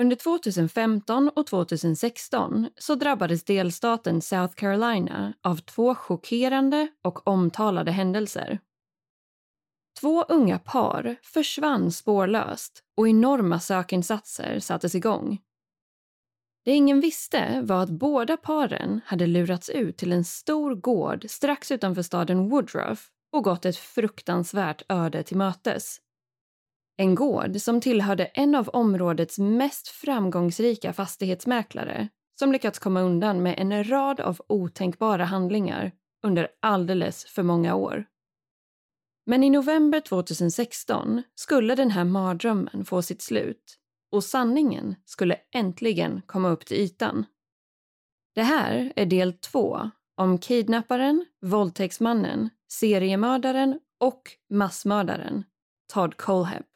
Under 2015 och 2016 så drabbades delstaten South Carolina av två chockerande och omtalade händelser. Två unga par försvann spårlöst och enorma sökinsatser sattes igång. Det ingen visste var att båda paren hade lurats ut till en stor gård strax utanför staden Woodruff och gått ett fruktansvärt öde till mötes. En gård som tillhörde en av områdets mest framgångsrika fastighetsmäklare som lyckats komma undan med en rad av otänkbara handlingar under alldeles för många år. Men i november 2016 skulle den här mardrömmen få sitt slut och sanningen skulle äntligen komma upp till ytan. Det här är del två om kidnapparen, våldtäktsmannen, seriemördaren och massmördaren Todd Colehep.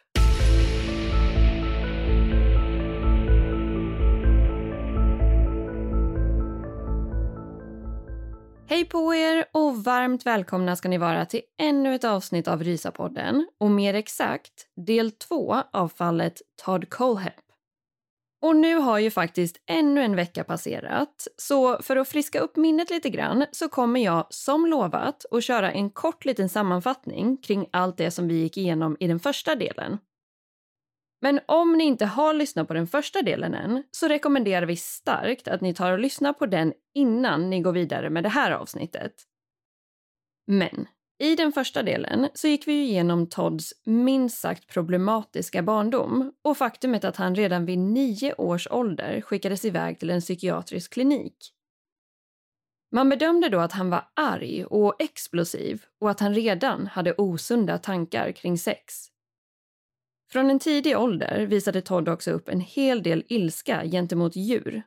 Hej på er och varmt välkomna ska ni vara till ännu ett avsnitt av Rysapodden och mer exakt del två av fallet Todd Colehep. Och nu har ju faktiskt ännu en vecka passerat så för att friska upp minnet lite grann så kommer jag som lovat att köra en kort liten sammanfattning kring allt det som vi gick igenom i den första delen. Men om ni inte har lyssnat på den första delen än så rekommenderar vi starkt att ni tar och lyssnar på den innan ni går vidare med det här avsnittet. Men i den första delen så gick vi igenom Todds minst sagt problematiska barndom och faktumet att han redan vid nio års ålder skickades iväg till en psykiatrisk klinik. Man bedömde då att han var arg och explosiv och att han redan hade osunda tankar kring sex. Från en tidig ålder visade Todd också upp en hel del ilska gentemot djur.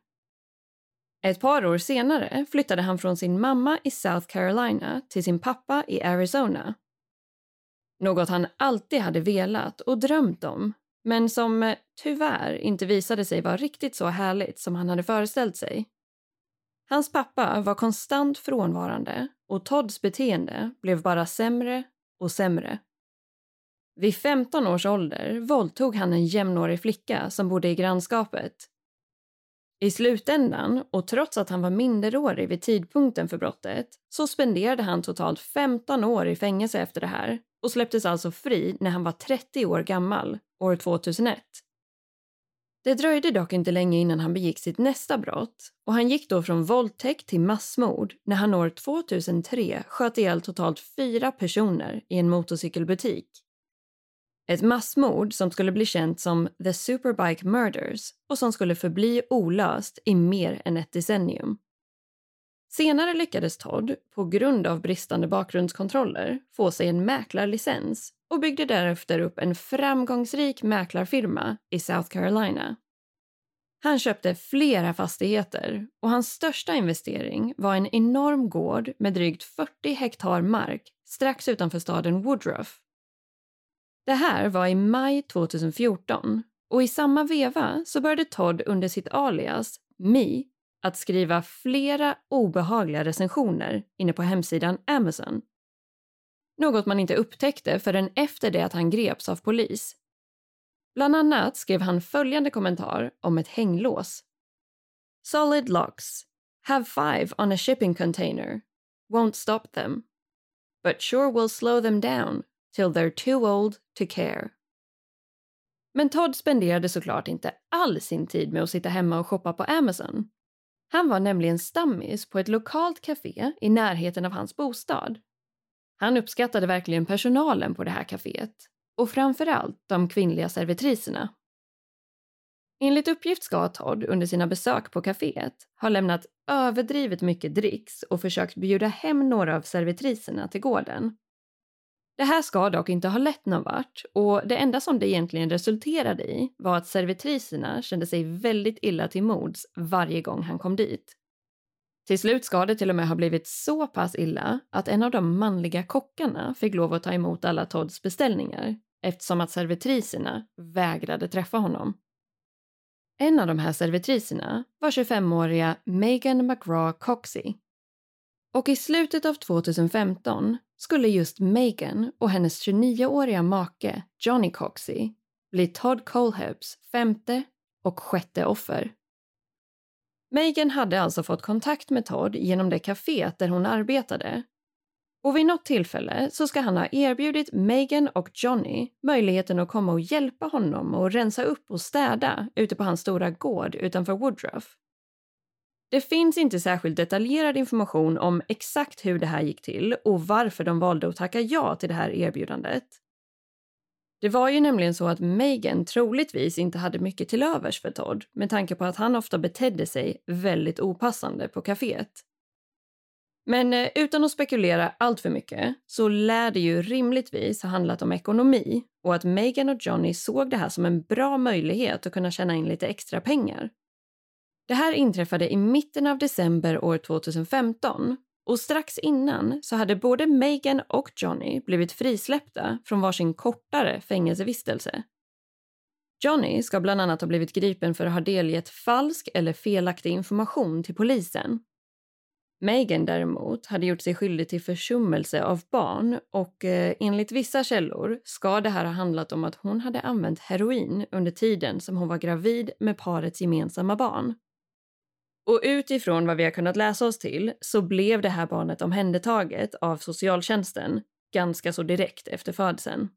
Ett par år senare flyttade han från sin mamma i South Carolina till sin pappa i Arizona. Något han alltid hade velat och drömt om men som tyvärr inte visade sig vara riktigt så härligt som han hade föreställt sig. Hans pappa var konstant frånvarande och Todds beteende blev bara sämre och sämre. Vid 15 års ålder våldtog han en jämnårig flicka som bodde i grannskapet. I slutändan, och trots att han var minderårig vid tidpunkten för brottet, så spenderade han totalt 15 år i fängelse efter det här och släpptes alltså fri när han var 30 år gammal, år 2001. Det dröjde dock inte länge innan han begick sitt nästa brott och han gick då från våldtäkt till massmord när han år 2003 sköt ihjäl totalt fyra personer i en motorcykelbutik. Ett massmord som skulle bli känt som The Superbike Murders och som skulle förbli olöst i mer än ett decennium. Senare lyckades Todd, på grund av bristande bakgrundskontroller, få sig en mäklarlicens och byggde därefter upp en framgångsrik mäklarfirma i South Carolina. Han köpte flera fastigheter och hans största investering var en enorm gård med drygt 40 hektar mark strax utanför staden Woodruff det här var i maj 2014 och i samma veva så började Todd under sitt alias Me att skriva flera obehagliga recensioner inne på hemsidan Amazon. Något man inte upptäckte förrän efter det att han greps av polis. Bland annat skrev han följande kommentar om ett hänglås. Solid locks. Have five on a shipping container. Won't stop them. But sure will slow them down till they're too old to care. Men Todd spenderade såklart inte all sin tid med att sitta hemma och shoppa på Amazon. Han var nämligen stammis på ett lokalt café i närheten av hans bostad. Han uppskattade verkligen personalen på det här kaféet och framförallt de kvinnliga servitriserna. Enligt uppgift ska Todd under sina besök på kaféet ha lämnat överdrivet mycket dricks och försökt bjuda hem några av servitriserna till gården. Det här ska dock inte ha lett någon vart och det enda som det egentligen resulterade i var att servitriserna kände sig väldigt illa till mods varje gång han kom dit. Till slut ska det till och med ha blivit så pass illa att en av de manliga kockarna fick lov att ta emot alla Todds beställningar eftersom att servitriserna vägrade träffa honom. En av de här servitriserna var 25-åriga Megan McGraw Coxey. Och i slutet av 2015 skulle just Megan och hennes 29-åriga make Johnny Coxey bli Todd Colehebs femte och sjätte offer. Megan hade alltså fått kontakt med Todd genom det kaféet där hon arbetade. Och vid något tillfälle så ska han ha erbjudit Megan och Johnny möjligheten att komma och hjälpa honom och rensa upp och städa ute på hans stora gård utanför Woodruff. Det finns inte särskilt detaljerad information om exakt hur det här gick till och varför de valde att tacka ja till det här erbjudandet. Det var ju nämligen så att Megan troligtvis inte hade mycket till övers för Todd med tanke på att han ofta betedde sig väldigt opassande på kaféet. Men eh, utan att spekulera allt för mycket så lär det ju rimligtvis ha handlat om ekonomi och att Megan och Johnny såg det här som en bra möjlighet att kunna tjäna in lite extra pengar. Det här inträffade i mitten av december år 2015 och strax innan så hade både Megan och Johnny blivit frisläppta från varsin kortare fängelsevistelse. Johnny ska bland annat ha blivit gripen för att ha delgett falsk eller felaktig information till polisen. Megan däremot hade gjort sig skyldig till försummelse av barn och eh, enligt vissa källor ska det här ha handlat om att hon hade använt heroin under tiden som hon var gravid med parets gemensamma barn. Och utifrån vad vi har kunnat läsa oss till så blev det här barnet omhändertaget av socialtjänsten ganska så direkt efter födseln.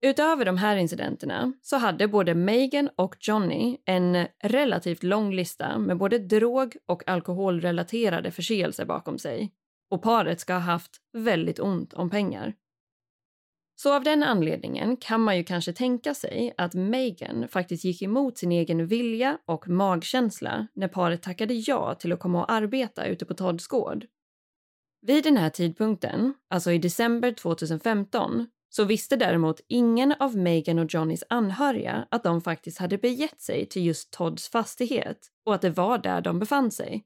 Utöver de här incidenterna så hade både Megan och Johnny en relativt lång lista med både drog och alkoholrelaterade förseelser bakom sig och paret ska ha haft väldigt ont om pengar. Så av den anledningen kan man ju kanske tänka sig att Megan faktiskt gick emot sin egen vilja och magkänsla när paret tackade ja till att komma och arbeta ute på Todds gård. Vid den här tidpunkten, alltså i december 2015, så visste däremot ingen av Megan och Johnnys anhöriga att de faktiskt hade begett sig till just Todds fastighet och att det var där de befann sig.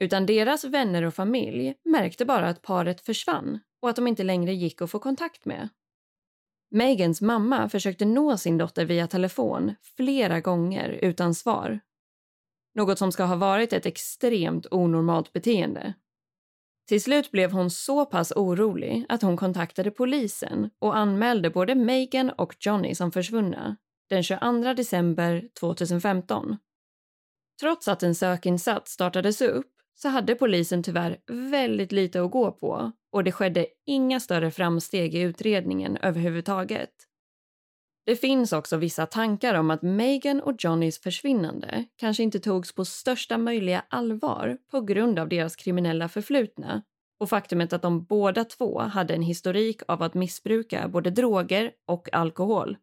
Utan deras vänner och familj märkte bara att paret försvann och att de inte längre gick att få kontakt med. Megans mamma försökte nå sin dotter via telefon flera gånger utan svar. Något som ska ha varit ett extremt onormalt beteende. Till slut blev hon så pass orolig att hon kontaktade polisen och anmälde både Megan och Johnny som försvunna den 22 december 2015. Trots att en sökinsats startades upp så hade polisen tyvärr väldigt lite att gå på och det skedde inga större framsteg i utredningen överhuvudtaget. Det finns också vissa tankar om att Megan och Johnnys försvinnande kanske inte togs på största möjliga allvar på grund av deras kriminella förflutna och faktumet att de båda två hade en historik av att missbruka både droger och alkohol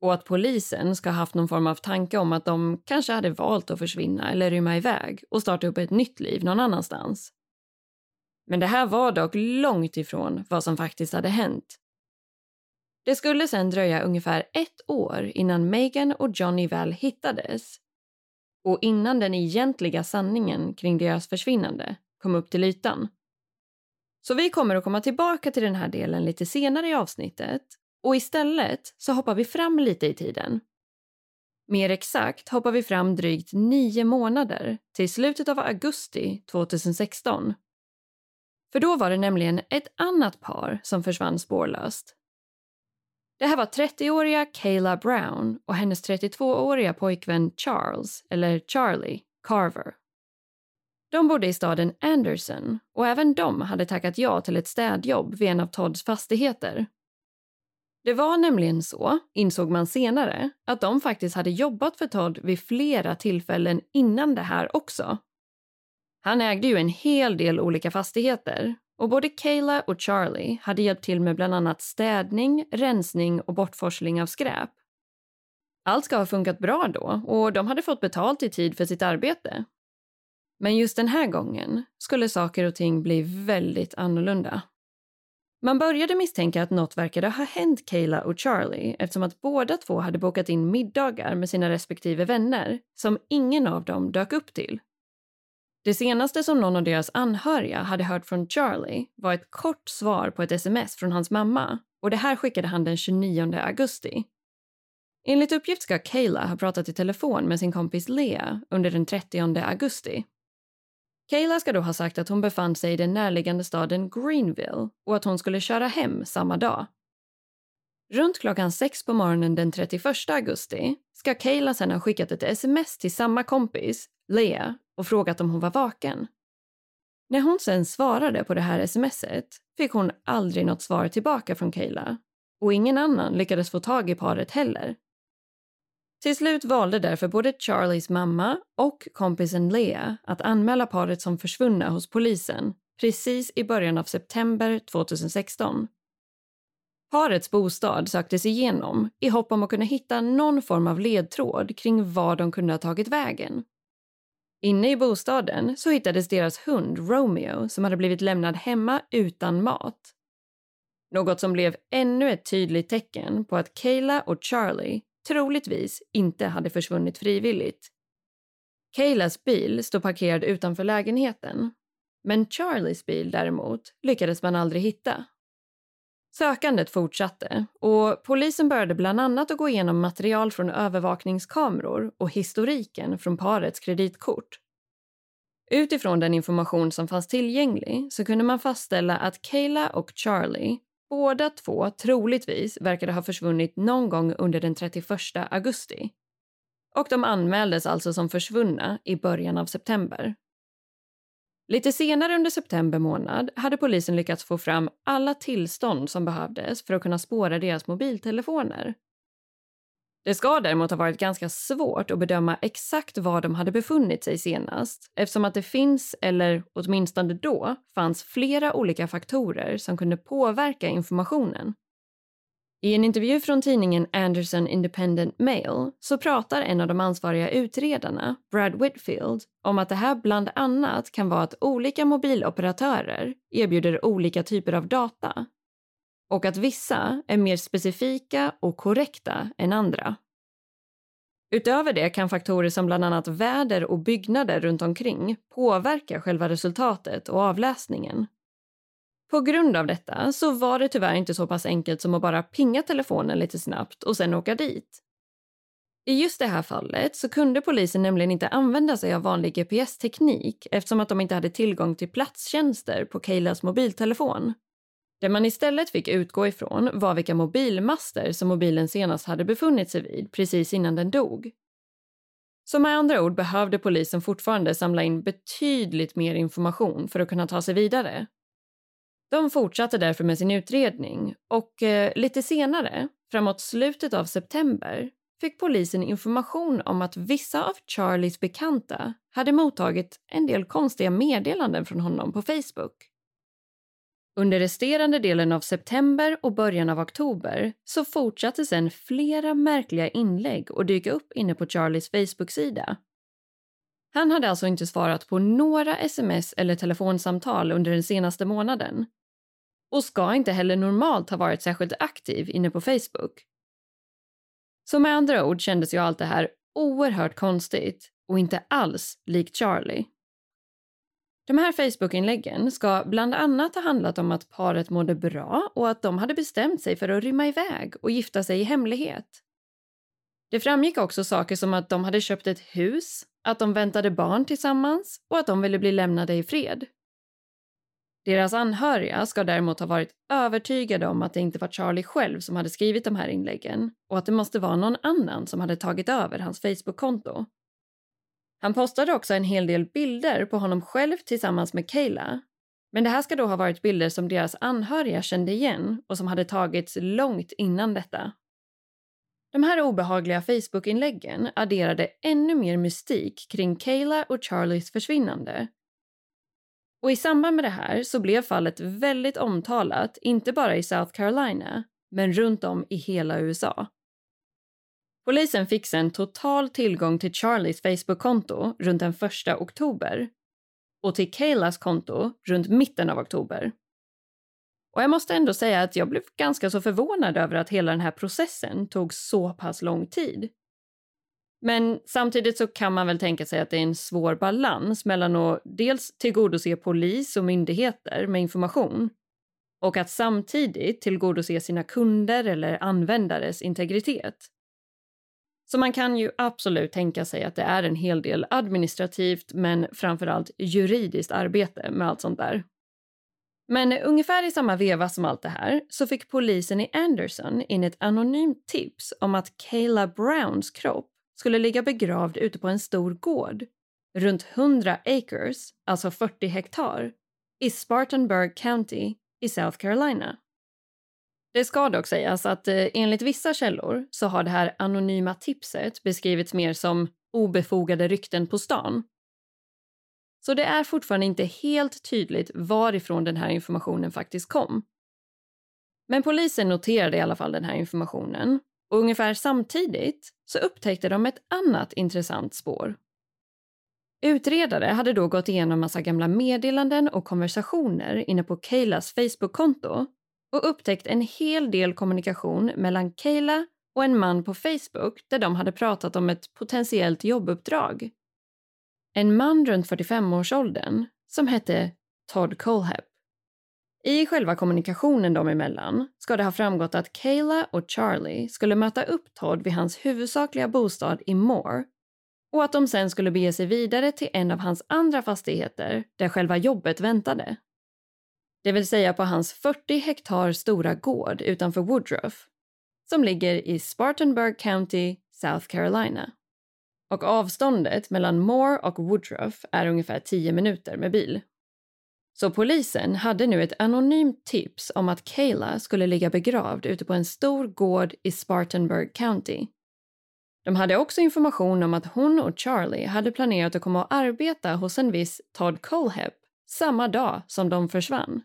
och att polisen ska ha haft någon form av tanke om att de kanske hade valt att försvinna eller rymma iväg och starta upp ett nytt liv någon annanstans. Men det här var dock långt ifrån vad som faktiskt hade hänt. Det skulle sedan dröja ungefär ett år innan Megan och Johnny väl hittades och innan den egentliga sanningen kring deras försvinnande kom upp till ytan. Så vi kommer att komma tillbaka till den här delen lite senare i avsnittet Och istället så hoppar vi fram lite i tiden. Mer exakt hoppar vi fram drygt nio månader till slutet av augusti 2016. För då var det nämligen ett annat par som försvann spårlöst. Det här var 30-åriga Kayla Brown och hennes 32-åriga pojkvän Charles, eller Charlie, Carver. De bodde i staden Anderson och även de hade tackat ja till ett städjobb vid en av Todds fastigheter. Det var nämligen så, insåg man senare, att de faktiskt hade jobbat för Todd vid flera tillfällen innan det här också. Han ägde ju en hel del olika fastigheter och både Kayla och Charlie hade hjälpt till med bland annat städning, rensning och bortforsling av skräp. Allt ska ha funkat bra då och de hade fått betalt i tid för sitt arbete. Men just den här gången skulle saker och ting bli väldigt annorlunda. Man började misstänka att något verkade ha hänt Kayla och Charlie eftersom att båda två hade bokat in middagar med sina respektive vänner som ingen av dem dök upp till. Det senaste som någon av deras anhöriga hade hört från Charlie var ett kort svar på ett sms från hans mamma och det här skickade han den 29 augusti. Enligt uppgift ska Kayla ha pratat i telefon med sin kompis Lea under den 30 augusti. Kayla ska då ha sagt att hon befann sig i den närliggande staden Greenville och att hon skulle köra hem samma dag. Runt klockan sex på morgonen den 31 augusti ska Kayla sedan ha skickat ett sms till samma kompis, Lea, och frågat om hon var vaken. När hon sen svarade på det här smset fick hon aldrig något svar tillbaka från Kayla och ingen annan lyckades få tag i paret heller. Till slut valde därför både Charlies mamma och kompisen Lea att anmäla paret som försvunna hos polisen precis i början av september 2016. Parets bostad söktes igenom i hopp om att kunna hitta någon form av ledtråd kring var de kunde ha tagit vägen. Inne i bostaden så hittades deras hund Romeo som hade blivit lämnad hemma utan mat. Något som blev ännu ett tydligt tecken på att Kayla och Charlie troligtvis inte hade försvunnit frivilligt. Kaylas bil stod parkerad utanför lägenheten. Men Charlies bil däremot lyckades man aldrig hitta. Sökandet fortsatte och polisen började bland annat att gå igenom material från övervakningskameror och historiken från parets kreditkort. Utifrån den information som fanns tillgänglig så kunde man fastställa att Kayla och Charlie båda två troligtvis verkade ha försvunnit någon gång under den 31 augusti. Och de anmäldes alltså som försvunna i början av september. Lite senare under september månad hade polisen lyckats få fram alla tillstånd som behövdes för att kunna spåra deras mobiltelefoner. Det ska däremot ha varit ganska svårt att bedöma exakt var de hade befunnit sig senast eftersom att det finns, eller åtminstone då, fanns flera olika faktorer som kunde påverka informationen. I en intervju från tidningen Anderson Independent Mail så pratar en av de ansvariga utredarna, Brad Whitfield, om att det här bland annat kan vara att olika mobiloperatörer erbjuder olika typer av data och att vissa är mer specifika och korrekta än andra. Utöver det kan faktorer som bland annat väder och byggnader runt omkring påverka själva resultatet och avläsningen. På grund av detta så var det tyvärr inte så pass enkelt som att bara pinga telefonen lite snabbt och sen åka dit. I just det här fallet så kunde polisen nämligen inte använda sig av vanlig GPS-teknik eftersom att de inte hade tillgång till platstjänster på Kaylas mobiltelefon. Det man istället fick utgå ifrån var vilka mobilmaster som mobilen senast hade befunnit sig vid precis innan den dog. Så med andra ord behövde polisen fortfarande samla in betydligt mer information för att kunna ta sig vidare. De fortsatte därför med sin utredning och eh, lite senare, framåt slutet av september, fick polisen information om att vissa av Charlies bekanta hade mottagit en del konstiga meddelanden från honom på Facebook. Under resterande delen av september och början av oktober så fortsatte sedan flera märkliga inlägg att dyka upp inne på Charlies Facebook-sida. Han hade alltså inte svarat på några sms eller telefonsamtal under den senaste månaden och ska inte heller normalt ha varit särskilt aktiv inne på Facebook. Så med andra ord kändes ju allt det här oerhört konstigt och inte alls likt Charlie. De här Facebook-inläggen ska bland annat ha handlat om att paret mådde bra och att de hade bestämt sig för att rymma iväg och gifta sig i hemlighet. Det framgick också saker som att de hade köpt ett hus, att de väntade barn tillsammans och att de ville bli lämnade i fred. Deras anhöriga ska däremot ha varit övertygade om att det inte var Charlie själv som hade skrivit de här inläggen och att det måste vara någon annan som hade tagit över hans Facebook-konto. Han postade också en hel del bilder på honom själv tillsammans med Kayla. Men det här ska då ha varit bilder som deras anhöriga kände igen och som hade tagits långt innan detta. De här obehagliga Facebook-inläggen adderade ännu mer mystik kring Kayla och Charlies försvinnande. Och i samband med det här så blev fallet väldigt omtalat, inte bara i South Carolina, men runt om i hela USA. Polisen fick sen total tillgång till Charlies Facebook-konto runt den 1 oktober och till Kaylas konto runt mitten av oktober. Och jag måste ändå säga att jag blev ganska så förvånad över att hela den här processen tog så pass lång tid. Men samtidigt så kan man väl tänka sig att det är en svår balans mellan att dels tillgodose polis och myndigheter med information och att samtidigt tillgodose sina kunder eller användares integritet. Så man kan ju absolut tänka sig att det är en hel del administrativt men framförallt juridiskt arbete med allt sånt där. Men ungefär i samma veva som allt det här så fick polisen i Anderson in ett anonymt tips om att Kayla Browns kropp skulle ligga begravd ute på en stor gård, runt 100 acres, alltså 40 hektar, i Spartanburg County i South Carolina. Det ska dock sägas att eh, enligt vissa källor så har det här anonyma tipset beskrivits mer som obefogade rykten på stan. Så det är fortfarande inte helt tydligt varifrån den här informationen faktiskt kom. Men polisen noterade i alla fall den här informationen och ungefär samtidigt så upptäckte de ett annat intressant spår. Utredare hade då gått igenom massa gamla meddelanden och konversationer inne på Kaylas Facebook-konto och upptäckt en hel del kommunikation mellan Kayla och en man på Facebook där de hade pratat om ett potentiellt jobbuppdrag. En man runt 45-årsåldern som hette Todd Colehep. I själva kommunikationen dem emellan ska det ha framgått att Kayla och Charlie skulle möta upp Todd vid hans huvudsakliga bostad i Moore och att de sen skulle bege sig vidare till en av hans andra fastigheter där själva jobbet väntade det vill säga på hans 40 hektar stora gård utanför Woodruff som ligger i Spartanburg County, South Carolina. Och avståndet mellan Moore och Woodruff är ungefär 10 minuter med bil. Så polisen hade nu ett anonymt tips om att Kayla skulle ligga begravd ute på en stor gård i Spartanburg County. De hade också information om att hon och Charlie hade planerat att komma och arbeta hos en viss Todd Colehep samma dag som de försvann.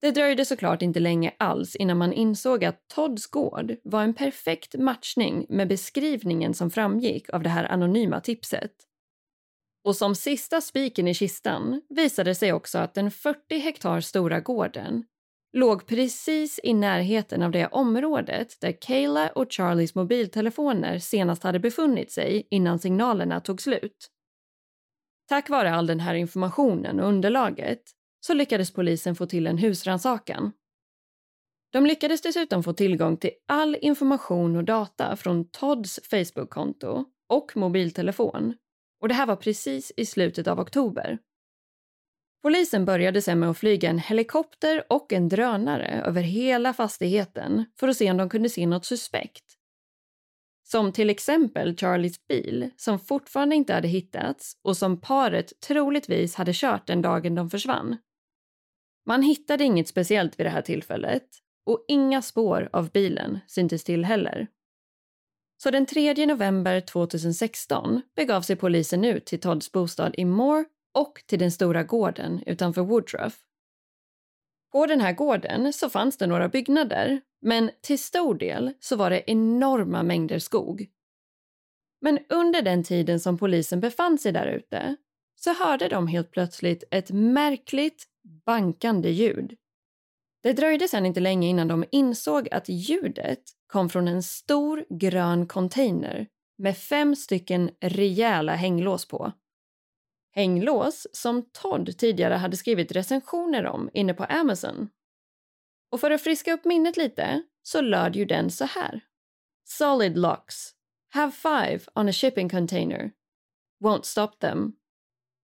Det dröjde såklart inte länge alls innan man insåg att Todds gård var en perfekt matchning med beskrivningen som framgick av det här anonyma tipset. Och som sista spiken i kistan visade sig också att den 40 hektar stora gården låg precis i närheten av det området där Kayla och Charlies mobiltelefoner senast hade befunnit sig innan signalerna tog slut. Tack vare all den här informationen och underlaget så lyckades polisen få till en husrannsakan. De lyckades dessutom få tillgång till all information och data från Todds Facebook-konto och mobiltelefon och det här var precis i slutet av oktober. Polisen började sen med att flyga en helikopter och en drönare över hela fastigheten för att se om de kunde se något suspekt. Som till exempel Charlies bil som fortfarande inte hade hittats och som paret troligtvis hade kört den dagen de försvann. Man hittade inget speciellt vid det här tillfället och inga spår av bilen syntes till heller. Så den 3 november 2016 begav sig polisen ut till Todds bostad i Moore och till den stora gården utanför Woodruff. På den här gården så fanns det några byggnader, men till stor del så var det enorma mängder skog. Men under den tiden som polisen befann sig där ute så hörde de helt plötsligt ett märkligt bankande ljud. Det dröjde sedan inte länge innan de insåg att ljudet kom från en stor grön container med fem stycken rejäla hänglås på. Hänglås som Todd tidigare hade skrivit recensioner om inne på Amazon. Och för att friska upp minnet lite så löd ju den så här. Solid locks. Have five on a shipping container. Won't stop them.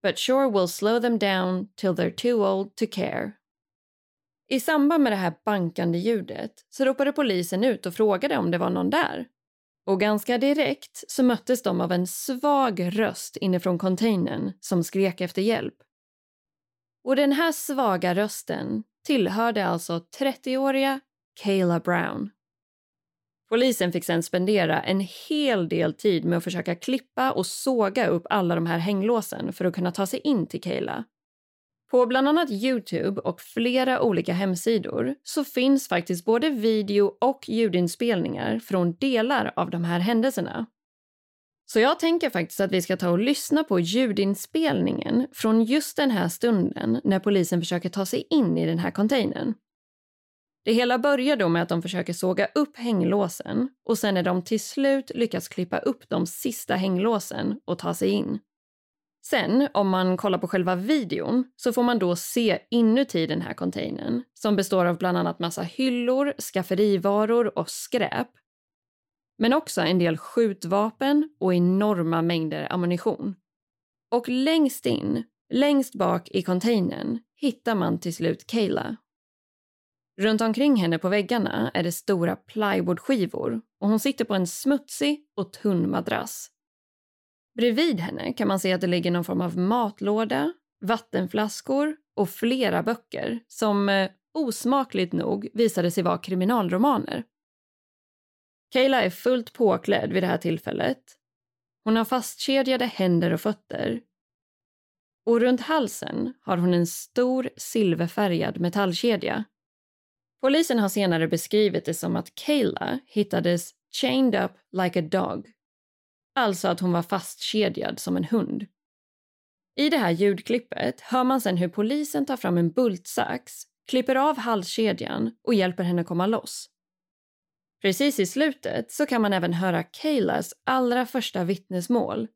But sure will slow them down till they're too old to care. I samband med det här bankande ljudet så ropade polisen ut och frågade om det var någon där. Och ganska direkt så möttes de av en svag röst inifrån containern som skrek efter hjälp. Och den här svaga rösten tillhörde alltså 30-åriga Kayla Brown. Polisen fick sedan spendera en hel del tid med att försöka klippa och såga upp alla de här hänglåsen för att kunna ta sig in till Kayla. På bland annat Youtube och flera olika hemsidor så finns faktiskt både video och ljudinspelningar från delar av de här händelserna. Så jag tänker faktiskt att vi ska ta och lyssna på ljudinspelningen från just den här stunden när polisen försöker ta sig in i den här containern. Det hela börjar då med att de försöker såga upp hänglåsen och sen när de till slut lyckas klippa upp de sista hänglåsen och ta sig in. Sen, om man kollar på själva videon, så får man då se inuti den här containern som består av bland annat massa hyllor, skafferivaror och skräp. Men också en del skjutvapen och enorma mängder ammunition. Och längst in, längst bak i containern, hittar man till slut Kayla. Runt omkring henne på väggarna är det stora plywoodskivor och hon sitter på en smutsig och tunn madrass. Bredvid henne kan man se att det ligger någon form av matlåda, vattenflaskor och flera böcker som eh, osmakligt nog visade sig vara kriminalromaner. Kayla är fullt påklädd vid det här tillfället. Hon har fastkedjade händer och fötter. Och runt halsen har hon en stor silverfärgad metallkedja. Polisen har senare beskrivit det som att Kayla hittades chained up like a dog Alltså att hon var fastkedjad som en hund. I det här ljudklippet hör man sen hur polisen tar fram en bultsax, klipper av halskedjan och hjälper henne komma loss. Precis i slutet så kan man även höra Kaylas allra första vittnesmål.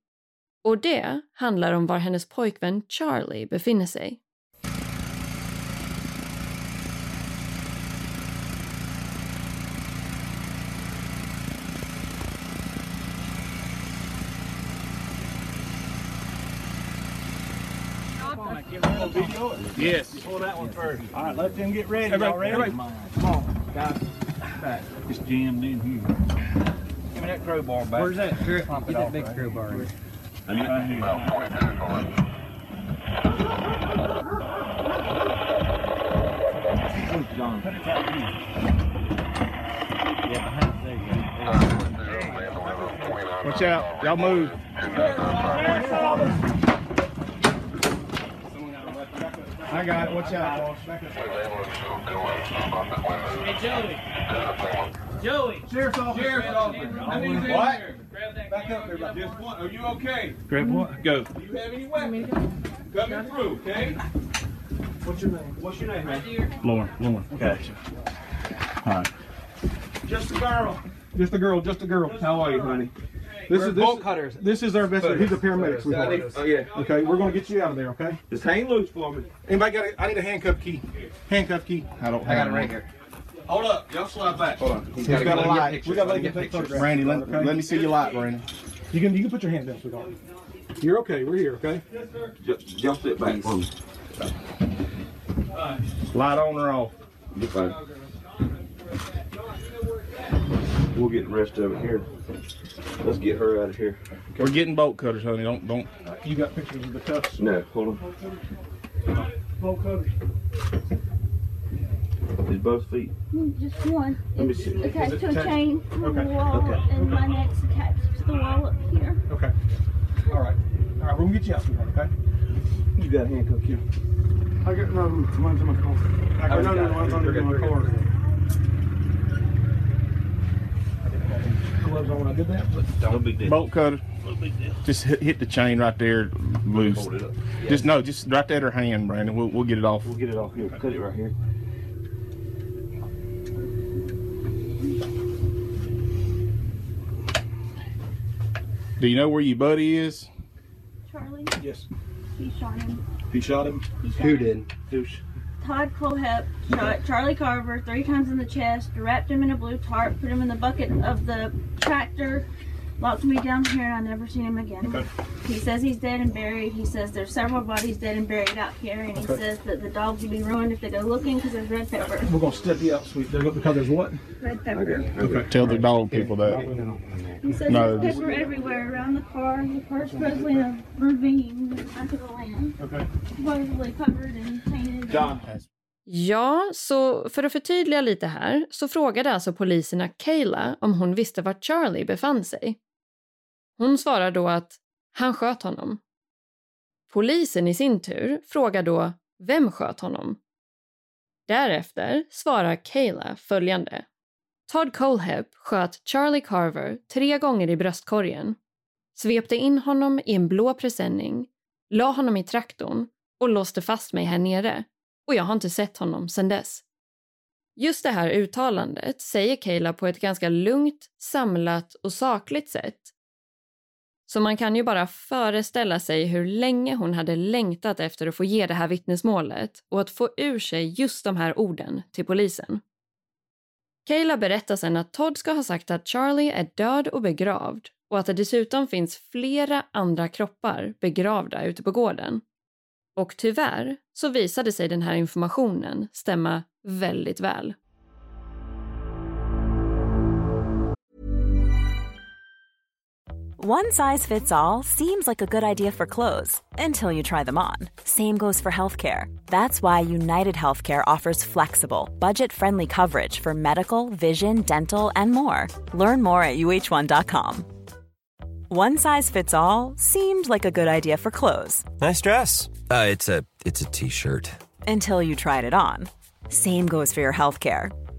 Och det handlar om var hennes pojkvän Charlie befinner sig. Yes. Pull that one first. All right, let them get ready. Y'all ready? Come on, guys. Back. It's jammed in here. Give me that crowbar back. Where's that? Get that big crowbar. Right here. Where's John? Put it right here. Yeah, behind there. you go. Watch out. Y'all move. I got it. Watch out, boss. Back up. Joey. Joey. Sheriff's office. Sheriff's office. I need you What? Grab that Back up there. Just one. Are you okay? Grab what? Mm-hmm. Go. Do you have any weapons? Coming through, okay? What's your name? What's your name, man? Lauren. Lauren. Okay. All right. Just a girl. Just a girl. Just a girl. How are you, honey? This is this, bolt cutters. This is our best. He's a paramedic. sweetheart. Oh, yeah. Okay, we're gonna get you out of there. Okay. Just hang loose for me. Anybody got? A, I need a handcuff key. Handcuff key. I don't. I got it right here. Hold up. Y'all slide back. Hold on. He's got a light. We got to let you take photographs. Randy, let, let me see your light, Randy. You can you can put your hand down, sweetheart. You're okay. We're here. Okay. Just, just sit back for me. Light on or off? You're fine. We'll get the rest of it here. Let's get her out of here. We're getting bolt cutters, honey. Don't don't. You got pictures of the cuffs? No, hold on. Bolt cutters. Is both feet. Just one. Let me It's see. attached Is to a attached? chain from Okay, the wall, okay. and my neck's attached to the wall up here. Okay. All right. All right. We're gonna get you out, sweetheart. Okay. You got a handcuff here. I got no. Mine's in my car. I got no. No, mine's under my car. Gloves on when I did that. But No big deal. bolt cutter. No big deal. Just hit, hit the chain right there, loose. Hold it up. Just no, just right there at her hand, Brandon. We'll we'll get it off. We'll get it off here. Cut it right here. Do you know where your buddy is? Charlie. Yes. He shot him. He shot him. He shot Who him. did? Who? Todd Colehep shot Charlie Carver three times in the chest, wrapped him in a blue tarp, put him in the bucket of the tractor, locked me down here, and I never seen him again. Okay. He says he's dead and buried. He says there's several bodies dead and buried out here, and he says that the dogs will be ruined if they go looking because there's red pepper. We're gonna step you up, sweet. Because there's what? Red pepper. Okay. Tell the dog people that. He says No, there's pepper everywhere around the car. The car's supposedly in a ravine in the back of the land. Okay. Supposedly covered and painted. John. Ja, så för att förtydliga lite här så frågade alltså poliserna Kayla om hon visste var Charlie befann sig. Hon svarar då att han sköt honom. Polisen i sin tur frågar då vem sköt honom? Därefter svarar Kayla följande. Todd Colehep sköt Charlie Carver tre gånger i bröstkorgen, svepte in honom i en blå presenning, la honom i traktorn och låste fast mig här nere och jag har inte sett honom sedan dess. Just det här uttalandet säger Kayla på ett ganska lugnt, samlat och sakligt sätt. Så man kan ju bara föreställa sig hur länge hon hade längtat efter att få ge det här vittnesmålet och att få ur sig just de här orden till polisen. Kayla berättar sen att Todd ska ha sagt att Charlie är död och begravd och att det dessutom finns flera andra kroppar begravda ute på gården. Och tyvärr så visade sig den här informationen stämma väldigt väl. One size fits all seems like a good idea for clothes until you try them on. Same goes for healthcare. That's why United Healthcare offers flexible, budget friendly coverage for medical, vision, dental, and more. Learn more at uh1.com. One size fits all seemed like a good idea for clothes Nice dress. Uh, it's a it's a t-shirt. until you tried it on. Same goes for your healthcare.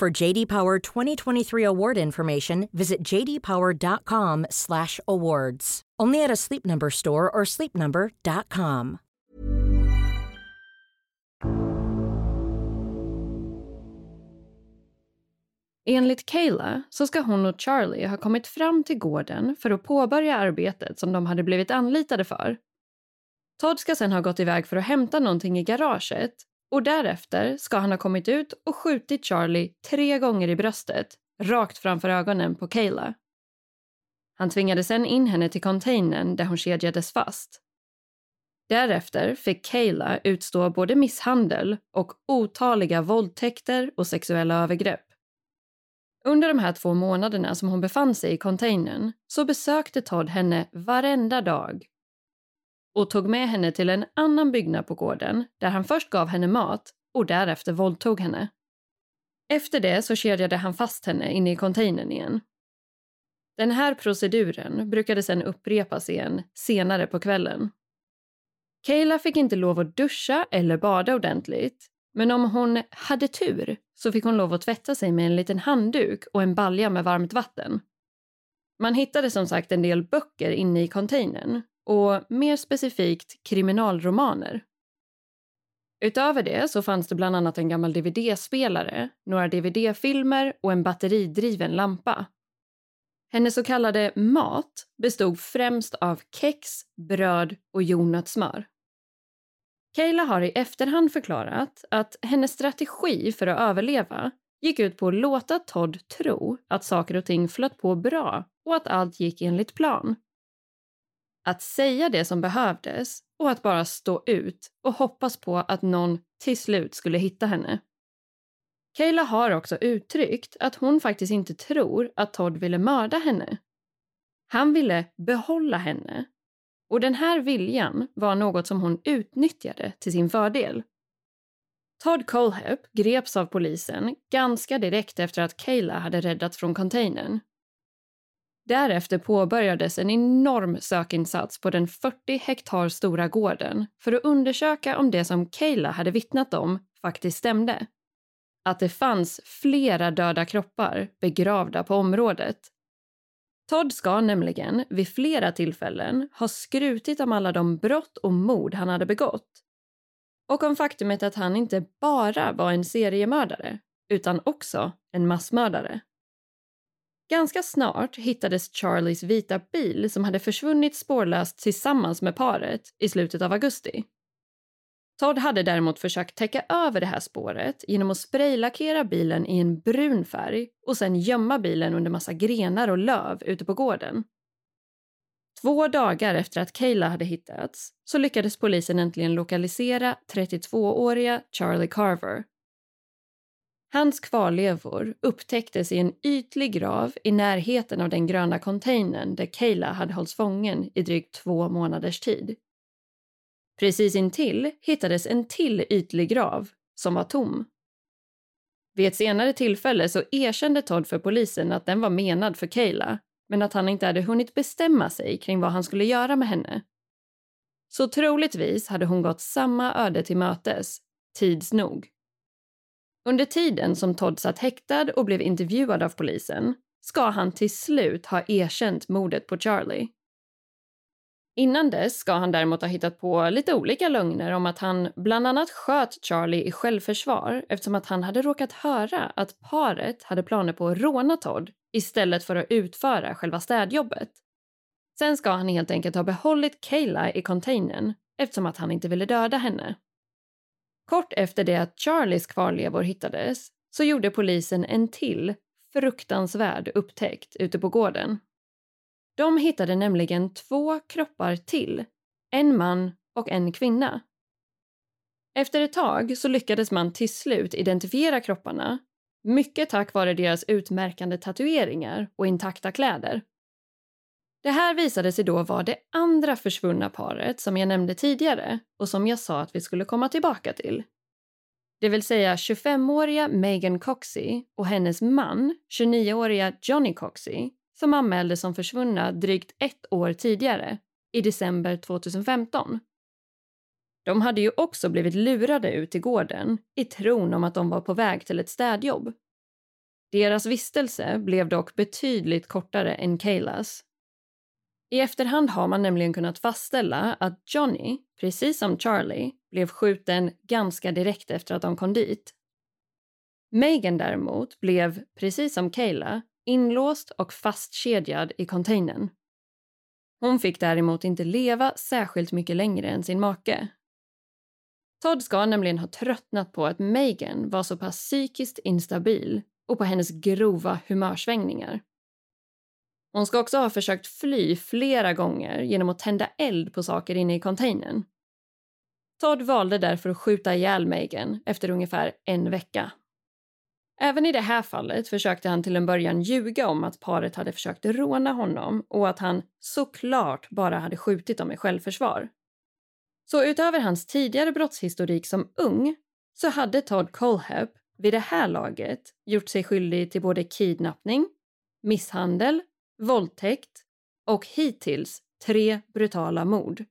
For JD Power 2023 award information, visit jdpower.com/awards. Only at a Sleep Number store or sleepnumber.com. Enligt Kayla så ska hon och Charlie ha kommit fram till gården för att påbörja arbetet som de hade blivit anlitade för. Todd ska sen ha gått iväg för att hämta någonting i garaget och därefter ska han ha kommit ut och skjutit Charlie tre gånger i bröstet, rakt framför ögonen på Kayla. Han tvingade sen in henne till containern där hon kedjades fast. Därefter fick Kayla utstå både misshandel och otaliga våldtäkter och sexuella övergrepp. Under de här två månaderna som hon befann sig i containern så besökte Todd henne varenda dag och tog med henne till en annan byggnad på gården där han först gav henne mat och därefter våldtog henne. Efter det så kedjade han fast henne inne i containern igen. Den här proceduren brukade sedan upprepas igen senare på kvällen. Kayla fick inte lov att duscha eller bada ordentligt men om hon hade tur så fick hon lov att tvätta sig med en liten handduk och en balja med varmt vatten. Man hittade som sagt en del böcker inne i containern och mer specifikt kriminalromaner. Utöver det så fanns det bland annat en gammal dvd-spelare, några dvd-filmer och en batteridriven lampa. Hennes så kallade mat bestod främst av kex, bröd och jordnötssmör. Kayla har i efterhand förklarat att hennes strategi för att överleva gick ut på att låta Todd tro att saker och ting flöt på bra och att allt gick enligt plan. Att säga det som behövdes och att bara stå ut och hoppas på att någon till slut skulle hitta henne. Kayla har också uttryckt att hon faktiskt inte tror att Todd ville mörda henne Han ville behålla henne. Och den här viljan var något som hon utnyttjade till sin fördel. Todd Colehep greps av polisen ganska direkt efter att Kayla hade räddats från containern. Därefter påbörjades en enorm sökinsats på den 40 hektar stora gården för att undersöka om det som Kayla hade vittnat om faktiskt stämde. Att det fanns flera döda kroppar begravda på området. Todd ska nämligen vid flera tillfällen ha skrutit om alla de brott och mord han hade begått och om faktumet att han inte bara var en seriemördare utan också en massmördare. Ganska snart hittades Charlies vita bil som hade försvunnit spårlöst tillsammans med paret i slutet av augusti. Todd hade däremot försökt täcka över det här spåret genom att spraylackera bilen i en brun färg och sen gömma bilen under massa grenar och löv ute på gården. Två dagar efter att Kayla hade hittats så lyckades polisen äntligen lokalisera 32-åriga Charlie Carver. Hans kvarlevor upptäcktes i en ytlig grav i närheten av den gröna containern där Kayla hade hållits fången i drygt två månaders tid. Precis intill hittades en till ytlig grav som var tom. Vid ett senare tillfälle så erkände Todd för polisen att den var menad för Kayla men att han inte hade hunnit bestämma sig kring vad han skulle göra med henne. Så troligtvis hade hon gått samma öde till mötes, tids nog. Under tiden som Todd satt häktad och blev intervjuad av polisen ska han till slut ha erkänt mordet på Charlie. Innan dess ska han däremot ha hittat på lite olika lögner om att han bland annat sköt Charlie i självförsvar eftersom att han hade råkat höra att paret hade planer på att råna Todd istället för att utföra själva städjobbet. Sen ska han helt enkelt ha behållit Kayla i containern eftersom att han inte ville döda henne. Kort efter det att Charlies kvarlevor hittades så gjorde polisen en till fruktansvärd upptäckt ute på gården. De hittade nämligen två kroppar till, en man och en kvinna. Efter ett tag så lyckades man till slut identifiera kropparna mycket tack vare deras utmärkande tatueringar och intakta kläder. Det här visade sig då vara det andra försvunna paret som jag nämnde tidigare och som jag sa att vi skulle komma tillbaka till. Det vill säga 25-åriga Megan Coxey och hennes man, 29-åriga Johnny Coxey, som anmäldes som försvunna drygt ett år tidigare, i december 2015. De hade ju också blivit lurade ut i gården i tron om att de var på väg till ett städjobb. Deras vistelse blev dock betydligt kortare än Kaylas. I efterhand har man nämligen kunnat fastställa att Johnny, precis som Charlie, blev skjuten ganska direkt efter att de kom dit. Megan däremot blev, precis som Kayla, inlåst och fastkedjad i containern. Hon fick däremot inte leva särskilt mycket längre än sin make Todd ska nämligen ha tröttnat på att Megan var så pass psykiskt instabil och på hennes grova humörsvängningar. Hon ska också ha försökt fly flera gånger genom att tända eld på saker inne i containern. Todd valde därför att skjuta ihjäl Megan efter ungefär en vecka. Även i det här fallet försökte han till en början ljuga om att paret hade försökt råna honom och att han såklart bara hade skjutit dem i självförsvar. Så utöver hans tidigare brottshistorik som ung så hade Todd Colehep vid det här laget gjort sig skyldig till både kidnappning, misshandel, våldtäkt och hittills tre brutala mord.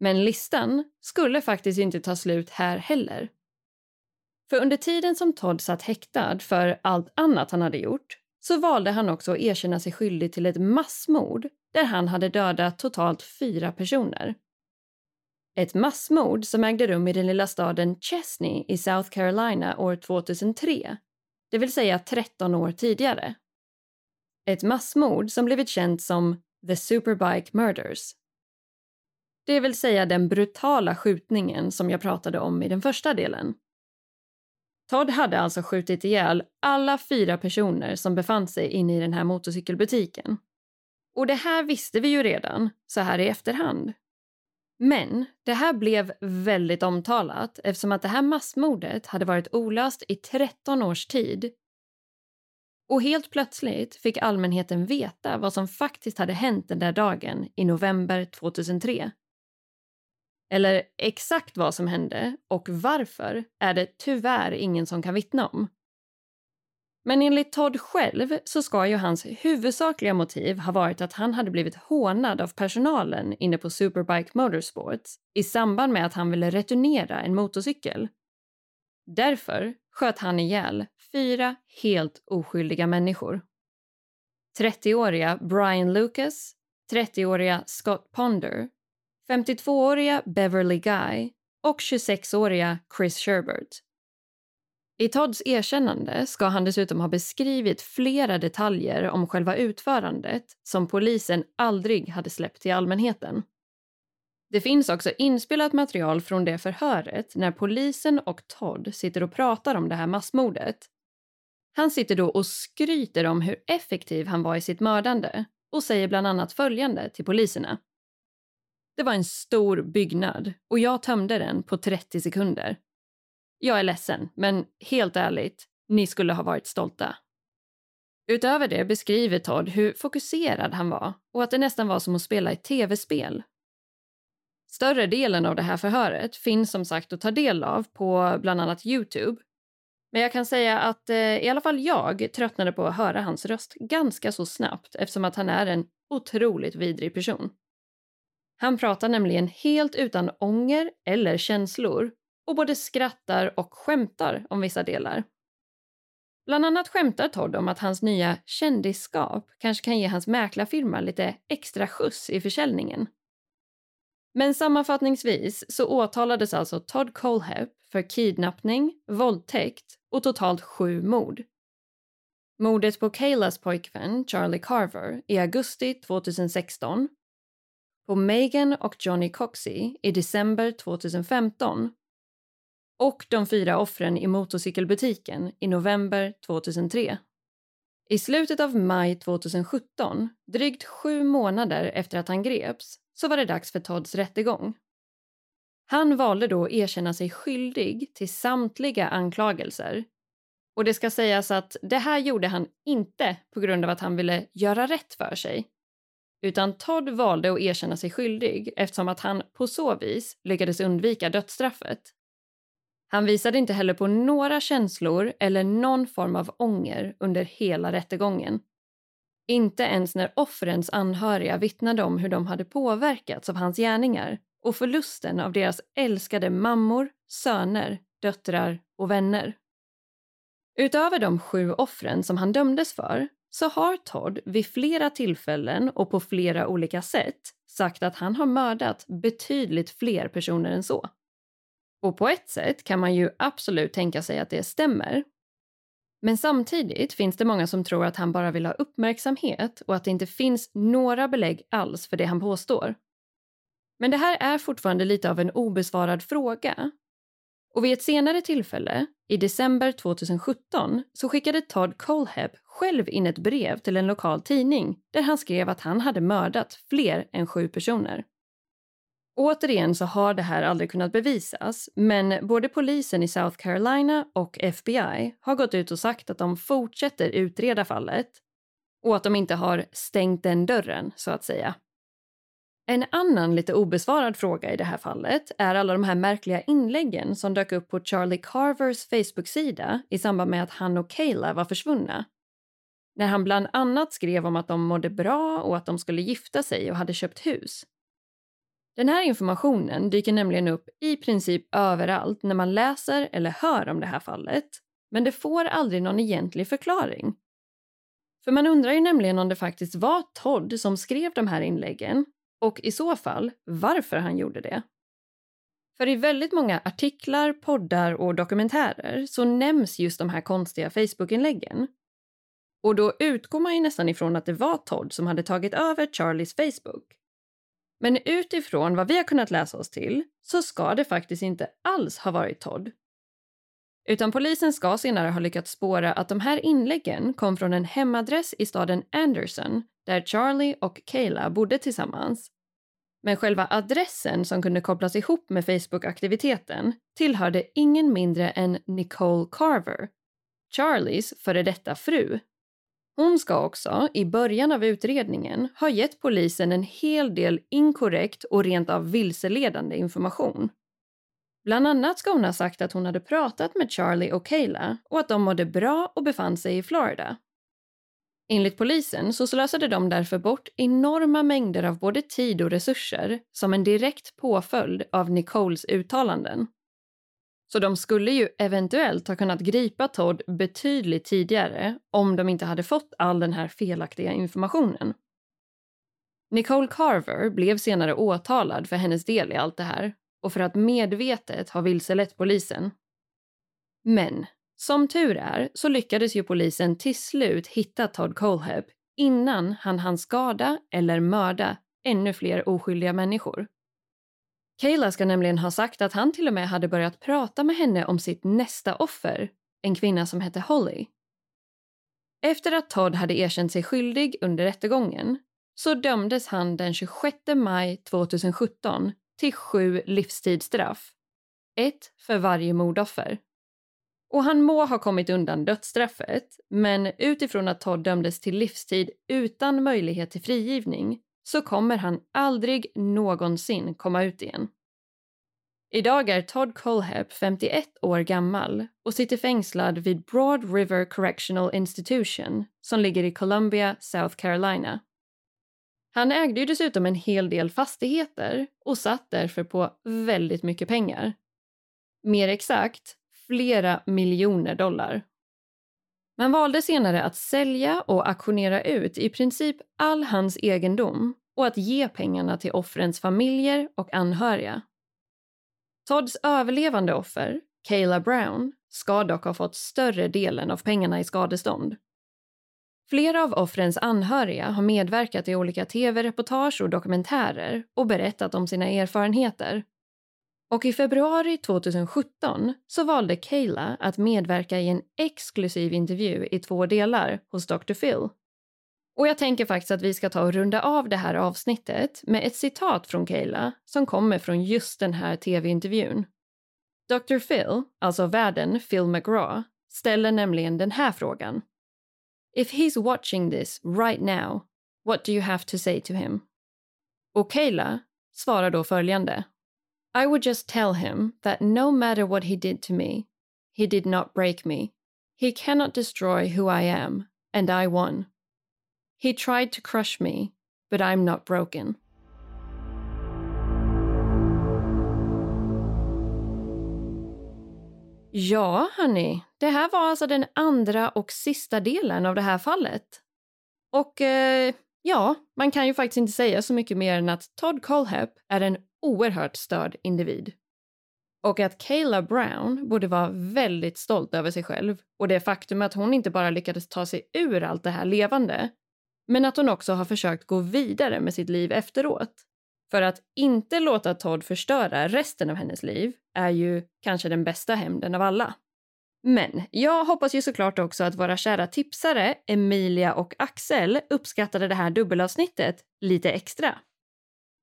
Men listan skulle faktiskt inte ta slut här heller. För under tiden som Todd satt häktad för allt annat han hade gjort så valde han också att erkänna sig skyldig till ett massmord där han hade dödat totalt fyra personer. Ett massmord som ägde rum i den lilla staden Chesney i South Carolina år 2003, det vill säga 13 år tidigare. Ett massmord som blivit känt som The Superbike Murders. Det vill säga den brutala skjutningen som jag pratade om i den första delen. Todd hade alltså skjutit ihjäl alla fyra personer som befann sig inne i den här motorcykelbutiken. Och det här visste vi ju redan, så här i efterhand. Men det här blev väldigt omtalat eftersom att det här massmordet hade varit olöst i 13 års tid. Och helt plötsligt fick allmänheten veta vad som faktiskt hade hänt den där dagen i november 2003. Eller exakt vad som hände och varför är det tyvärr ingen som kan vittna om. Men enligt Todd själv så ska ju hans huvudsakliga motiv ha varit att han hade blivit hånad av personalen inne på Superbike Motorsports i samband med att han ville returnera en motorcykel. Därför sköt han ihjäl fyra helt oskyldiga människor. 30-åriga Brian Lucas, 30-åriga Scott Ponder, 52-åriga Beverly Guy och 26-åriga Chris Sherbert. I Todds erkännande ska han dessutom ha beskrivit flera detaljer om själva utförandet som polisen aldrig hade släppt till allmänheten. Det finns också inspelat material från det förhöret när polisen och Todd sitter och pratar om det här massmordet. Han sitter då och skryter om hur effektiv han var i sitt mördande och säger bland annat följande till poliserna. Det var en stor byggnad och jag tömde den på 30 sekunder. Jag är ledsen, men helt ärligt, ni skulle ha varit stolta. Utöver det beskriver Todd hur fokuserad han var och att det nästan var som att spela ett tv-spel. Större delen av det här förhöret finns som sagt att ta del av på bland annat Youtube. Men jag kan säga att eh, i alla fall jag tröttnade på att höra hans röst ganska så snabbt eftersom att han är en otroligt vidrig person. Han pratar nämligen helt utan ånger eller känslor och både skrattar och skämtar om vissa delar. Bland annat skämtar Todd om att hans nya kändisskap kanske kan ge hans mäklarfirma lite extra skjuts i försäljningen. Men sammanfattningsvis så åtalades alltså Todd Colehep för kidnappning, våldtäkt och totalt sju mord. Mordet på Kaylas pojkvän Charlie Carver i augusti 2016 på Megan och Johnny Coxey i december 2015 och de fyra offren i motorcykelbutiken i november 2003. I slutet av maj 2017, drygt sju månader efter att han greps, så var det dags för Todds rättegång. Han valde då att erkänna sig skyldig till samtliga anklagelser. Och det ska sägas att det här gjorde han inte på grund av att han ville göra rätt för sig. Utan Todd valde att erkänna sig skyldig eftersom att han på så vis lyckades undvika dödsstraffet. Han visade inte heller på några känslor eller någon form av ånger under hela rättegången. Inte ens när offrens anhöriga vittnade om hur de hade påverkats av hans gärningar och förlusten av deras älskade mammor, söner, döttrar och vänner. Utöver de sju offren som han dömdes för så har Todd vid flera tillfällen och på flera olika sätt sagt att han har mördat betydligt fler personer än så. Och på ett sätt kan man ju absolut tänka sig att det stämmer. Men samtidigt finns det många som tror att han bara vill ha uppmärksamhet och att det inte finns några belägg alls för det han påstår. Men det här är fortfarande lite av en obesvarad fråga. Och vid ett senare tillfälle, i december 2017, så skickade Todd Coleheb själv in ett brev till en lokal tidning där han skrev att han hade mördat fler än sju personer. Återigen så har det här aldrig kunnat bevisas, men både polisen i South Carolina och FBI har gått ut och sagt att de fortsätter utreda fallet och att de inte har stängt den dörren, så att säga. En annan lite obesvarad fråga i det här fallet är alla de här märkliga inläggen som dök upp på Charlie Carvers Facebook-sida i samband med att han och Kayla var försvunna. När han bland annat skrev om att de mådde bra och att de skulle gifta sig och hade köpt hus. Den här informationen dyker nämligen upp i princip överallt när man läser eller hör om det här fallet, men det får aldrig någon egentlig förklaring. För man undrar ju nämligen om det faktiskt var Todd som skrev de här inläggen och i så fall varför han gjorde det. För i väldigt många artiklar, poddar och dokumentärer så nämns just de här konstiga Facebookinläggen. Och då utgår man ju nästan ifrån att det var Todd som hade tagit över Charlies Facebook. Men utifrån vad vi har kunnat läsa oss till så ska det faktiskt inte alls ha varit Todd. Utan polisen ska senare ha lyckats spåra att de här inläggen kom från en hemadress i staden Anderson där Charlie och Kayla bodde tillsammans. Men själva adressen som kunde kopplas ihop med Facebook-aktiviteten tillhörde ingen mindre än Nicole Carver, Charlies före detta fru. Hon ska också, i början av utredningen, ha gett polisen en hel del inkorrekt och rent av vilseledande information. Bland annat ska hon ha sagt att hon hade pratat med Charlie och Kayla och att de mådde bra och befann sig i Florida. Enligt polisen så slösade de därför bort enorma mängder av både tid och resurser som en direkt påföljd av Nicoles uttalanden. Så de skulle ju eventuellt ha kunnat gripa Todd betydligt tidigare om de inte hade fått all den här felaktiga informationen. Nicole Carver blev senare åtalad för hennes del i allt det här och för att medvetet ha vilselett polisen. Men som tur är så lyckades ju polisen till slut hitta Todd Coleheb innan han hann skada eller mörda ännu fler oskyldiga människor. Kayla ska nämligen ha sagt att han till och med hade börjat prata med henne om sitt nästa offer, en kvinna som hette Holly. Efter att Todd hade erkänt sig skyldig under rättegången så dömdes han den 26 maj 2017 till sju livstidsstraff. Ett för varje mordoffer. Och han må ha kommit undan dödsstraffet, men utifrån att Todd dömdes till livstid utan möjlighet till frigivning så kommer han aldrig någonsin komma ut igen. Idag är Todd Colehep 51 år gammal och sitter fängslad vid Broad River Correctional Institution som ligger i Columbia, South Carolina. Han ägde ju dessutom en hel del fastigheter och satt därför på väldigt mycket pengar. Mer exakt, flera miljoner dollar. Man valde senare att sälja och auktionera ut i princip all hans egendom och att ge pengarna till offrens familjer och anhöriga. Todds överlevande offer, Kayla Brown, ska dock ha fått större delen av pengarna i skadestånd. Flera av offrens anhöriga har medverkat i olika tv-reportage och dokumentärer och berättat om sina erfarenheter och i februari 2017 så valde Kayla att medverka i en exklusiv intervju i två delar hos Dr. Phil. Och jag tänker faktiskt att vi ska ta och runda av det här avsnittet med ett citat från Kayla som kommer från just den här tv-intervjun. Dr. Phil, alltså värden Phil McGraw, ställer nämligen den här frågan. If he's watching this right now, what do you have to say to him? Och Kayla svarar då följande. I would just tell him that no matter what he did to me, he did not break me. He cannot destroy who I am, and I won. He tried to crush me, but I'm not broken. Ja, hörni. Det här var alltså den andra och sista delen av det här fallet. Och eh, ja, man kan ju faktiskt inte säga så mycket mer än att Todd Colhep är en oerhört störd individ. Och att Kayla Brown borde vara väldigt stolt över sig själv och det faktum att hon inte bara lyckades ta sig ur allt det här levande, men att hon också har försökt gå vidare med sitt liv efteråt. För att inte låta Todd förstöra resten av hennes liv är ju kanske den bästa hämnden av alla. Men jag hoppas ju såklart också att våra kära tipsare Emilia och Axel uppskattade det här dubbelavsnittet lite extra.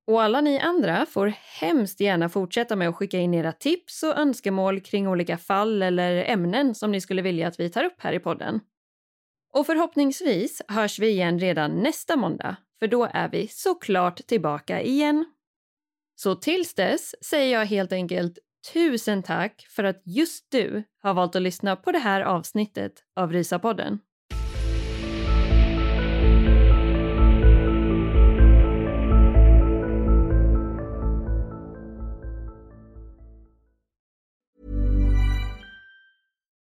Och alla ni andra får hemskt gärna fortsätta med att skicka in era tips och önskemål kring olika fall eller ämnen som ni skulle vilja att vi tar upp här i podden. Och förhoppningsvis hörs vi igen redan nästa måndag, för då är vi såklart tillbaka igen. Så tills dess säger jag helt enkelt tusen tack för att just du har valt att lyssna på det här avsnittet av Rysapodden.